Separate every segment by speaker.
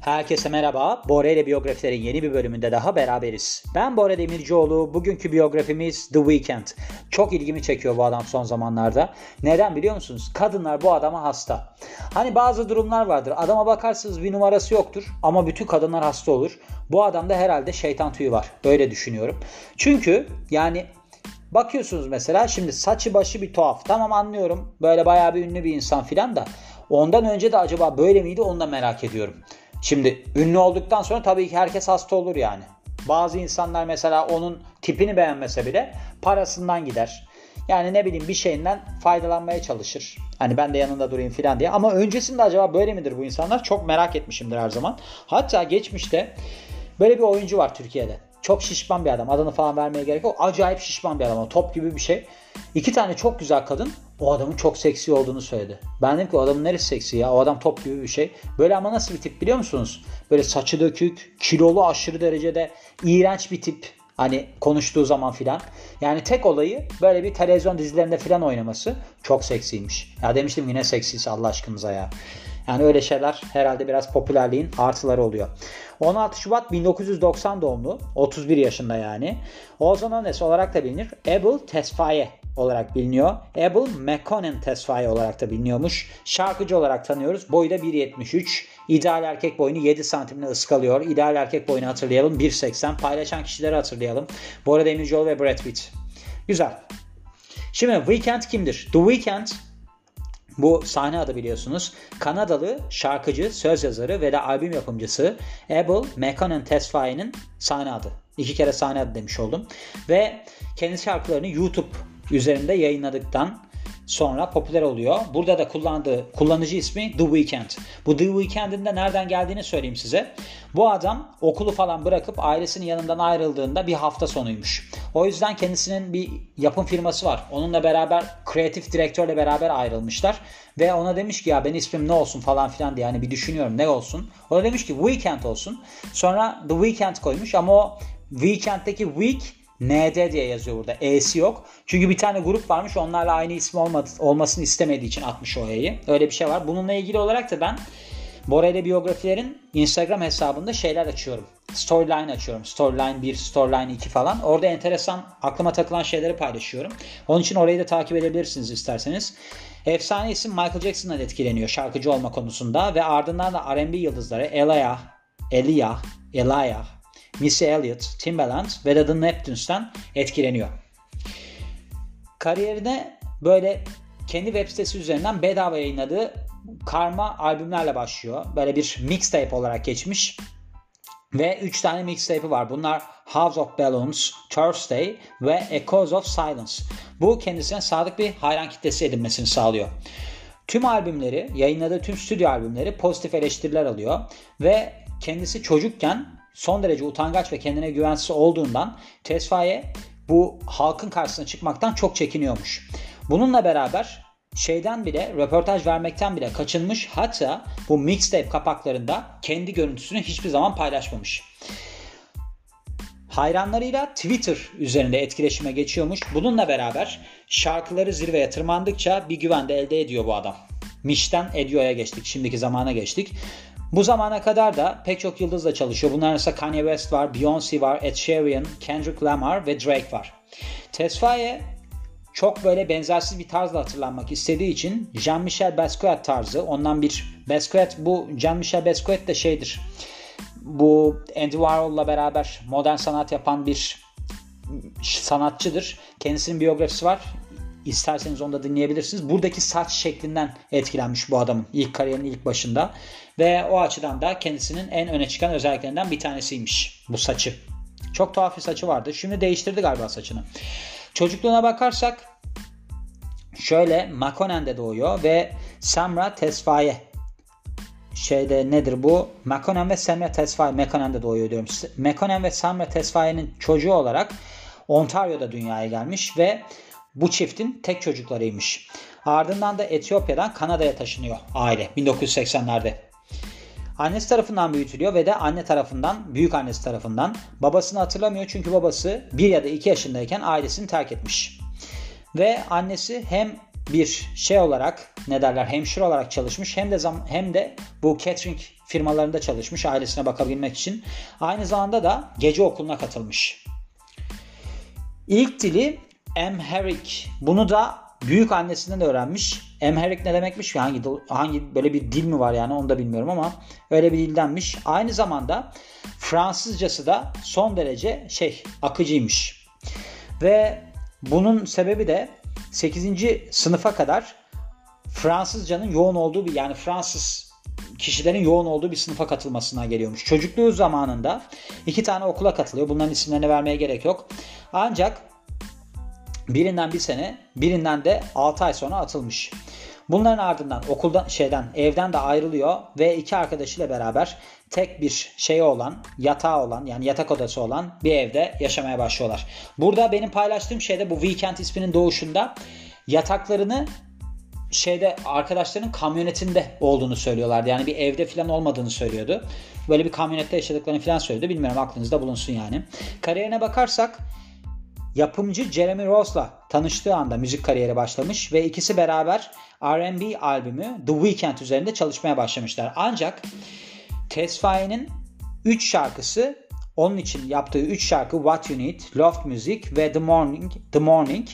Speaker 1: Herkese merhaba. Bora ile biyografilerin yeni bir bölümünde daha beraberiz. Ben Bora Demircioğlu. Bugünkü biyografimiz The Weeknd. Çok ilgimi çekiyor bu adam son zamanlarda. Neden biliyor musunuz? Kadınlar bu adama hasta. Hani bazı durumlar vardır. Adama bakarsınız bir numarası yoktur ama bütün kadınlar hasta olur. Bu adamda herhalde şeytan tüyü var. Öyle düşünüyorum. Çünkü yani Bakıyorsunuz mesela şimdi saçı başı bir tuhaf. Tamam anlıyorum. Böyle bayağı bir ünlü bir insan filan da. Ondan önce de acaba böyle miydi onu da merak ediyorum. Şimdi ünlü olduktan sonra tabii ki herkes hasta olur yani. Bazı insanlar mesela onun tipini beğenmese bile parasından gider. Yani ne bileyim bir şeyinden faydalanmaya çalışır. Hani ben de yanında durayım filan diye. Ama öncesinde acaba böyle midir bu insanlar? Çok merak etmişimdir her zaman. Hatta geçmişte böyle bir oyuncu var Türkiye'de. Çok şişman bir adam. Adını falan vermeye gerek yok. Acayip şişman bir adam. Top gibi bir şey. İki tane çok güzel kadın o adamın çok seksi olduğunu söyledi. Ben dedim ki o adamın neresi seksi ya? O adam top gibi bir şey. Böyle ama nasıl bir tip biliyor musunuz? Böyle saçı dökük, kilolu aşırı derecede iğrenç bir tip. Hani konuştuğu zaman filan. Yani tek olayı böyle bir televizyon dizilerinde filan oynaması çok seksiymiş. Ya demiştim yine seksiyse Allah aşkınıza ya. Yani öyle şeyler herhalde biraz popülerliğin artıları oluyor. 16 Şubat 1990 doğumlu. 31 yaşında yani. Ozan Ones olarak da bilinir. Abel Tesfaye olarak biliniyor. Abel McConan Tesfaye olarak da biliniyormuş. Şarkıcı olarak tanıyoruz. Boyu da 1.73. İdeal erkek boyunu 7 santimle ıskalıyor. İdeal erkek boyunu hatırlayalım. 1.80. Paylaşan kişileri hatırlayalım. Bora Demircioğlu ve Brad Pitt. Güzel. Şimdi Weekend kimdir? The Weekend bu sahne adı biliyorsunuz. Kanadalı şarkıcı, söz yazarı ve de albüm yapımcısı Abel McConan Tesfaye'nin sahne adı. İki kere sahne adı demiş oldum. Ve kendi şarkılarını YouTube üzerinde yayınladıktan sonra popüler oluyor. Burada da kullandığı kullanıcı ismi The Weeknd. Bu The Weeknd'in de nereden geldiğini söyleyeyim size. Bu adam okulu falan bırakıp ailesinin yanından ayrıldığında bir hafta sonuymuş. O yüzden kendisinin bir yapım firması var. Onunla beraber kreatif direktörle beraber ayrılmışlar. Ve ona demiş ki ya ben ismim ne olsun falan filan diye yani bir düşünüyorum ne olsun. O da demiş ki Weekend olsun. Sonra The Weekend koymuş ama o Weekend'deki week ND diye yazıyor burada. E'si yok. Çünkü bir tane grup varmış onlarla aynı isim olmadı, olmasını istemediği için atmış o E'yi. Öyle bir şey var. Bununla ilgili olarak da ben Bora ile biyografilerin Instagram hesabında şeyler açıyorum. Storyline açıyorum. Storyline 1, Storyline 2 falan. Orada enteresan aklıma takılan şeyleri paylaşıyorum. Onun için orayı da takip edebilirsiniz isterseniz. Efsane isim Michael Jackson'dan etkileniyor şarkıcı olma konusunda ve ardından da R&B yıldızları Elia, Elia, Elia, Missy Elliott, Timbaland ve The Neptunes'tan etkileniyor. Kariyerine böyle kendi web sitesi üzerinden bedava yayınladığı karma albümlerle başlıyor. Böyle bir mixtape olarak geçmiş. Ve 3 tane mixtape'i var. Bunlar House of Balloons, Thursday ve Echoes of Silence. Bu kendisine sadık bir hayran kitlesi edinmesini sağlıyor. Tüm albümleri, yayınladığı tüm stüdyo albümleri pozitif eleştiriler alıyor. Ve kendisi çocukken son derece utangaç ve kendine güvensiz olduğundan Tesfaye bu halkın karşısına çıkmaktan çok çekiniyormuş. Bununla beraber şeyden bile röportaj vermekten bile kaçınmış hatta bu mixtape kapaklarında kendi görüntüsünü hiçbir zaman paylaşmamış. Hayranlarıyla Twitter üzerinde etkileşime geçiyormuş. Bununla beraber şarkıları zirveye tırmandıkça bir güven de elde ediyor bu adam. Miş'ten Edio'ya geçtik. Şimdiki zamana geçtik. Bu zamana kadar da pek çok yıldızla çalışıyor. Bunlar arasında Kanye West var, Beyoncé var, Ed Sheeran, Kendrick Lamar ve Drake var. Tesfaye çok böyle benzersiz bir tarzla hatırlanmak istediği için Jean-Michel Basquiat tarzı ondan bir Basquiat bu Jean-Michel Basquiat de şeydir. Bu Andy Warhol'la beraber modern sanat yapan bir sanatçıdır. Kendisinin biyografisi var. İsterseniz onu da dinleyebilirsiniz. Buradaki saç şeklinden etkilenmiş bu adamın ilk kariyerinin ilk başında. Ve o açıdan da kendisinin en öne çıkan özelliklerinden bir tanesiymiş bu saçı. Çok tuhaf bir saçı vardı. Şimdi değiştirdi galiba saçını. Çocukluğuna bakarsak şöyle Makonen'de doğuyor ve Samra Tesfaye şeyde nedir bu? Mekonen ve Samra Tesfaye Mekonen'de doğuyor diyorum. Mekonen ve Samra Tesfaye'nin çocuğu olarak Ontario'da dünyaya gelmiş ve bu çiftin tek çocuklarıymış. Ardından da Etiyopya'dan Kanada'ya taşınıyor aile 1980'lerde. Annesi tarafından büyütülüyor ve de anne tarafından, büyük annesi tarafından. Babasını hatırlamıyor çünkü babası 1 ya da 2 yaşındayken ailesini terk etmiş. Ve annesi hem bir şey olarak ne derler hemşire olarak çalışmış hem de zam, hem de bu catering firmalarında çalışmış ailesine bakabilmek için. Aynı zamanda da gece okuluna katılmış. İlk dili Amharic. Bunu da büyük annesinden öğrenmiş. Amharic ne demekmiş? Hangi hangi böyle bir dil mi var yani onu da bilmiyorum ama öyle bir dildenmiş. Aynı zamanda Fransızcası da son derece şey akıcıymış. Ve bunun sebebi de 8. sınıfa kadar Fransızcanın yoğun olduğu bir yani Fransız kişilerin yoğun olduğu bir sınıfa katılmasına geliyormuş. Çocukluğu zamanında iki tane okula katılıyor. Bunların isimlerini vermeye gerek yok. Ancak birinden bir sene, birinden de 6 ay sonra atılmış. Bunların ardından okuldan şeyden evden de ayrılıyor ve iki arkadaşıyla beraber tek bir şey olan, yatağı olan yani yatak odası olan bir evde yaşamaya başlıyorlar. Burada benim paylaştığım şeyde bu Weekend isminin doğuşunda yataklarını şeyde arkadaşlarının kamyonetinde olduğunu söylüyorlardı. Yani bir evde falan olmadığını söylüyordu. Böyle bir kamyonette yaşadıklarını falan söylüyordu. Bilmiyorum aklınızda bulunsun yani. Kariyerine bakarsak yapımcı Jeremy Ross'la tanıştığı anda müzik kariyeri başlamış ve ikisi beraber R&B albümü The Weeknd üzerinde çalışmaya başlamışlar. Ancak Tesfaye'nin 3 şarkısı onun için yaptığı 3 şarkı What You Need, Loft Music ve The Morning, The Morning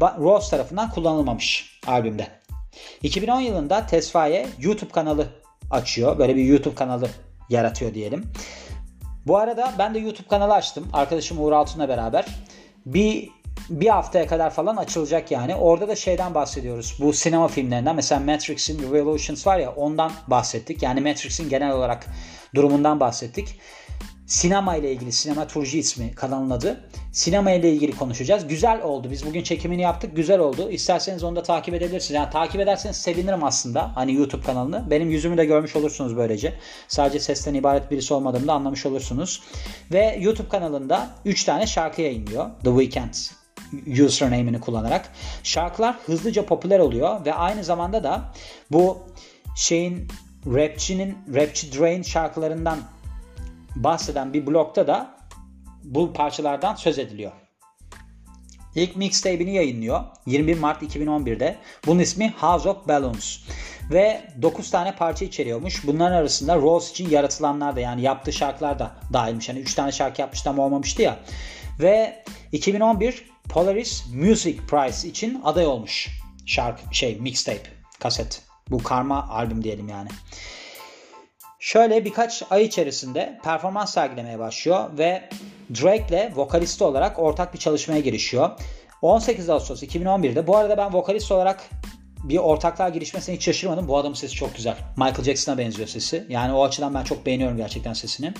Speaker 1: Ross tarafından kullanılmamış albümde. 2010 yılında Tesfaye YouTube kanalı açıyor. Böyle bir YouTube kanalı yaratıyor diyelim. Bu arada ben de YouTube kanalı açtım. Arkadaşım Uğur Altun'la beraber. Bir bir haftaya kadar falan açılacak yani. Orada da şeyden bahsediyoruz. Bu sinema filmlerinden mesela Matrix'in Revolutions var ya ondan bahsettik. Yani Matrix'in genel olarak durumundan bahsettik. Sinema ile ilgili Sinema Turji ismi kanalın adı. Sinema ile ilgili konuşacağız. Güzel oldu. Biz bugün çekimini yaptık. Güzel oldu. İsterseniz onu da takip edebilirsiniz. Yani takip ederseniz sevinirim aslında. Hani YouTube kanalını. Benim yüzümü de görmüş olursunuz böylece. Sadece sesten ibaret birisi olmadığımı da anlamış olursunuz. Ve YouTube kanalında 3 tane şarkı yayınlıyor. The Weeknd username'ini kullanarak. Şarkılar hızlıca popüler oluyor ve aynı zamanda da bu şeyin rapçinin rapçi Drain şarkılarından bahseden bir blokta da bu parçalardan söz ediliyor. İlk mixtape'ini yayınlıyor 21 Mart 2011'de. Bunun ismi House of Balloons. Ve 9 tane parça içeriyormuş. Bunların arasında Rose için yaratılanlar da yani yaptığı şarkılar da dahilmiş. Hani 3 tane şarkı yapmıştı ama olmamıştı ya. Ve 2011 Polaris Music Prize için aday olmuş. Şarkı şey mixtape, kaset. Bu karma albüm diyelim yani. Şöyle birkaç ay içerisinde performans sergilemeye başlıyor ve Drake ile vokalisti olarak ortak bir çalışmaya girişiyor. 18 Ağustos 2011'de bu arada ben vokalist olarak bir ortaklığa girişmesine hiç şaşırmadım. Bu adamın sesi çok güzel. Michael Jackson'a benziyor sesi. Yani o açıdan ben çok beğeniyorum gerçekten sesini.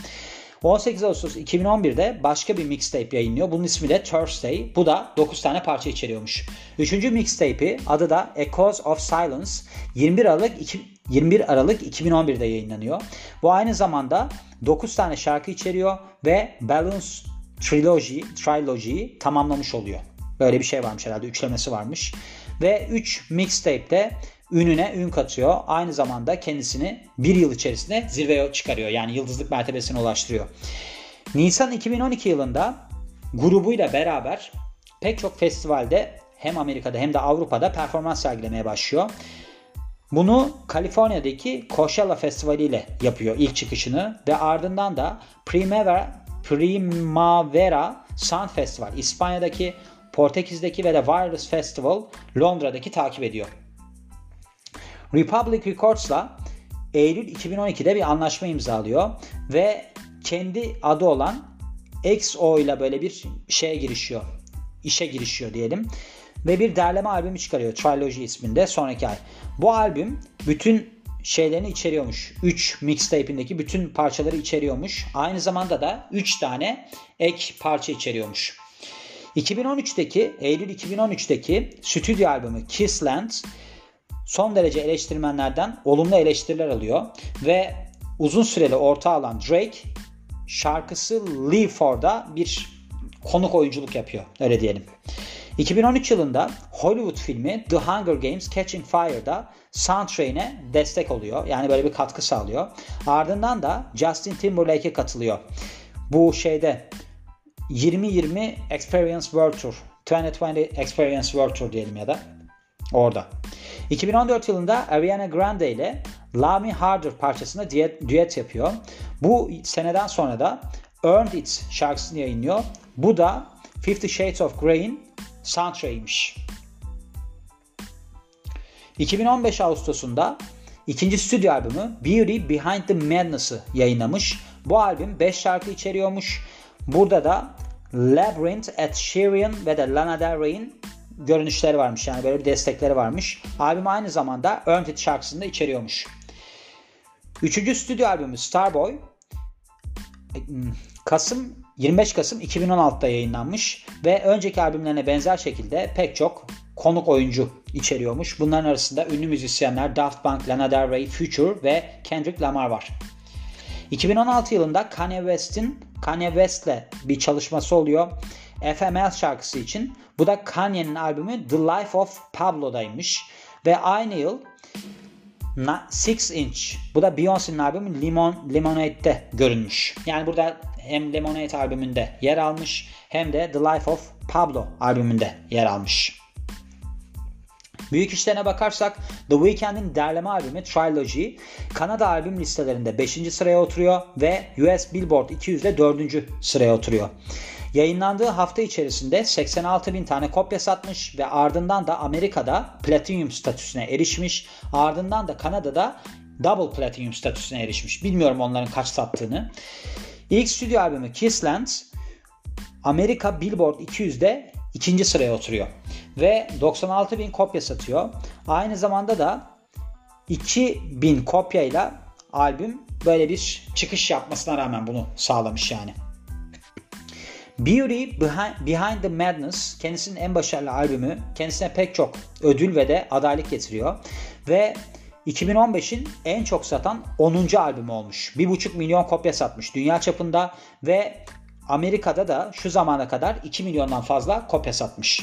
Speaker 1: 18 Ağustos 2011'de başka bir mixtape yayınlıyor. Bunun ismi de Thursday. Bu da 9 tane parça içeriyormuş. Üçüncü mixtape'i adı da Echoes of Silence 21 Aralık 2, 21 Aralık 2011'de yayınlanıyor. Bu aynı zamanda 9 tane şarkı içeriyor ve Balance Trilogy, Trilogy'yi tamamlamış oluyor. Böyle bir şey varmış herhalde. Üçlemesi varmış. Ve 3 mixtape'de ününe ün katıyor. Aynı zamanda kendisini bir yıl içerisinde zirveye çıkarıyor. Yani yıldızlık mertebesine ulaştırıyor. Nisan 2012 yılında grubuyla beraber pek çok festivalde hem Amerika'da hem de Avrupa'da performans sergilemeye başlıyor. Bunu Kaliforniya'daki Coachella Festivali ile yapıyor ilk çıkışını ve ardından da Primavera, Primavera Sound Festival İspanya'daki Portekiz'deki ve de Virus Festival Londra'daki takip ediyor. Republic Records'la Eylül 2012'de bir anlaşma imzalıyor ve kendi adı olan XO ile böyle bir şeye girişiyor. İşe girişiyor diyelim. Ve bir derleme albümü çıkarıyor Trilogy isminde sonraki ay. Bu albüm bütün şeylerini içeriyormuş. 3 mixtape'indeki bütün parçaları içeriyormuş. Aynı zamanda da 3 tane ek parça içeriyormuş. 2013'teki Eylül 2013'teki stüdyo albümü Kissland son derece eleştirmenlerden olumlu eleştiriler alıyor ve uzun süreli orta alan Drake şarkısı Leave For'da bir konuk oyunculuk yapıyor. Öyle diyelim. 2013 yılında Hollywood filmi The Hunger Games Catching Fire'da soundtrack'ine destek oluyor. Yani böyle bir katkı sağlıyor. Ardından da Justin Timberlake'e katılıyor. Bu şeyde 2020 Experience World Tour 2020 Experience World Tour diyelim ya da orada. 2014 yılında Ariana Grande ile Love Me Harder parçasında düet yapıyor. Bu seneden sonra da Earned It şarkısını yayınlıyor. Bu da Fifty Shades of Grey'in soundtrack'iymiş. 2015 Ağustos'unda ikinci stüdyo albümü Beauty Behind the Madness'ı yayınlamış. Bu albüm 5 şarkı içeriyormuş. Burada da Labyrinth, Ed Sheeran ve de Lana Del Rey'in görünüşleri varmış. Yani böyle bir destekleri varmış. Albüm aynı zamanda Earned It şarkısını da içeriyormuş. Üçüncü stüdyo albümü Starboy Kasım 25 Kasım 2016'da yayınlanmış ve önceki albümlerine benzer şekilde pek çok konuk oyuncu içeriyormuş. Bunların arasında ünlü müzisyenler Daft Punk, Lana Del Rey, Future ve Kendrick Lamar var. 2016 yılında Kanye West'in Kanye West'le bir çalışması oluyor. FML şarkısı için. Bu da Kanye'nin albümü The Life of Pablo'daymış. Ve aynı yıl Six Inch. Bu da Beyoncé'nin albümü Limon, Lemonade'de görünmüş. Yani burada hem Lemonade albümünde yer almış hem de The Life of Pablo albümünde yer almış. Büyük işlerine bakarsak The Weeknd'in derleme albümü Trilogy Kanada albüm listelerinde 5. sıraya oturuyor ve US Billboard 200'de 4. sıraya oturuyor. Yayınlandığı hafta içerisinde 86 bin tane kopya satmış ve ardından da Amerika'da Platinum statüsüne erişmiş. Ardından da Kanada'da Double Platinum statüsüne erişmiş. Bilmiyorum onların kaç sattığını. İlk stüdyo albümü Kissland Amerika Billboard 200'de ikinci sıraya oturuyor. Ve 96 bin kopya satıyor. Aynı zamanda da 2000 kopyayla albüm böyle bir çıkış yapmasına rağmen bunu sağlamış yani. Beauty Behind the Madness kendisinin en başarılı albümü. Kendisine pek çok ödül ve de adaylık getiriyor. Ve 2015'in en çok satan 10. albümü olmuş. 1,5 milyon kopya satmış dünya çapında ve Amerika'da da şu zamana kadar 2 milyondan fazla kopya satmış.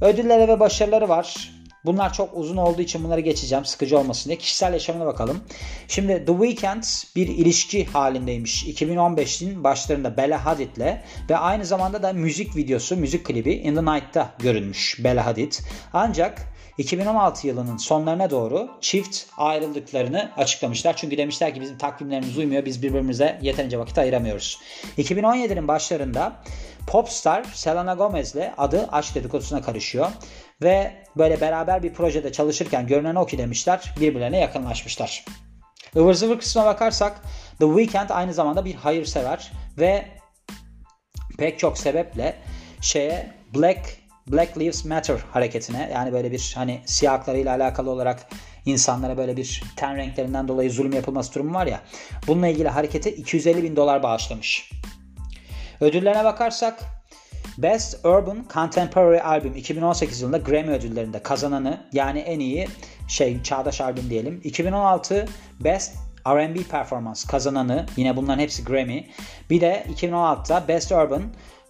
Speaker 1: Ödülleri ve başarıları var. Bunlar çok uzun olduğu için bunları geçeceğim sıkıcı olmasın diye. Kişisel yaşamına bakalım. Şimdi The Weeknd bir ilişki halindeymiş. 2015'in başlarında Bella Hadid'le ve aynı zamanda da müzik videosu, müzik klibi In The Night'ta görünmüş Bella Hadid. Ancak 2016 yılının sonlarına doğru çift ayrıldıklarını açıklamışlar. Çünkü demişler ki bizim takvimlerimiz uymuyor. Biz birbirimize yeterince vakit ayıramıyoruz. 2017'nin başlarında popstar Selena Gomez'le adı aşk dedikodusuna karışıyor. Ve böyle beraber bir projede çalışırken görünen o ki demişler birbirlerine yakınlaşmışlar. Ivır zıvır kısmına bakarsak The Weeknd aynı zamanda bir hayırsever ve pek çok sebeple şeye Black Black Lives Matter hareketine yani böyle bir hani siyahlarıyla alakalı olarak insanlara böyle bir ten renklerinden dolayı zulüm yapılması durumu var ya bununla ilgili harekete 250 bin dolar bağışlamış. Ödüllerine bakarsak Best Urban Contemporary Album 2018 yılında Grammy ödüllerinde kazananı yani en iyi şey çağdaş albüm diyelim. 2016 Best R&B Performance kazananı yine bunların hepsi Grammy. Bir de 2016'da Best Urban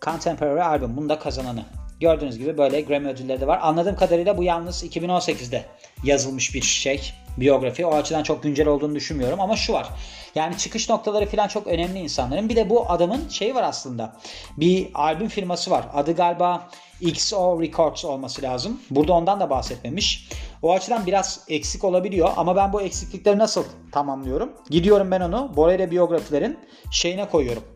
Speaker 1: Contemporary Album bunda kazananı. Gördüğünüz gibi böyle Grammy ödülleri de var. Anladığım kadarıyla bu yalnız 2018'de yazılmış bir şey, biyografi. O açıdan çok güncel olduğunu düşünmüyorum ama şu var. Yani çıkış noktaları falan çok önemli insanların. Bir de bu adamın şeyi var aslında. Bir albüm firması var. Adı galiba XO Records olması lazım. Burada ondan da bahsetmemiş. O açıdan biraz eksik olabiliyor ama ben bu eksiklikleri nasıl tamamlıyorum? Gidiyorum ben onu Borel'e biyografilerin şeyine koyuyorum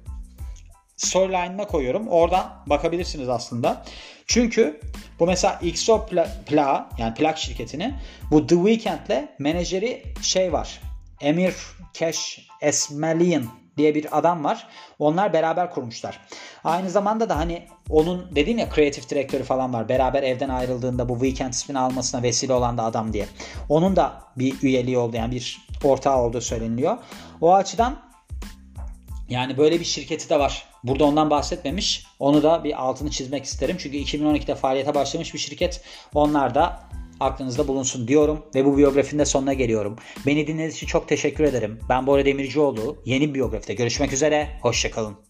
Speaker 1: storyline'ına koyuyorum. Oradan bakabilirsiniz aslında. Çünkü bu mesela XO Pla, yani plak şirketini bu The Weeknd'le menajeri şey var. Emir Cash Esmelian diye bir adam var. Onlar beraber kurmuşlar. Aynı zamanda da hani onun dediğim ya kreatif direktörü falan var. Beraber evden ayrıldığında bu Weekend ismini almasına vesile olan da adam diye. Onun da bir üyeliği oldu yani bir ortağı olduğu söyleniliyor. O açıdan yani böyle bir şirketi de var. Burada ondan bahsetmemiş. Onu da bir altını çizmek isterim. Çünkü 2012'de faaliyete başlamış bir şirket. Onlar da aklınızda bulunsun diyorum ve bu biyografinin de sonuna geliyorum. Beni dinlediğiniz için çok teşekkür ederim. Ben Bora Demircioğlu. Yeni bir biyografide görüşmek üzere. Hoşçakalın.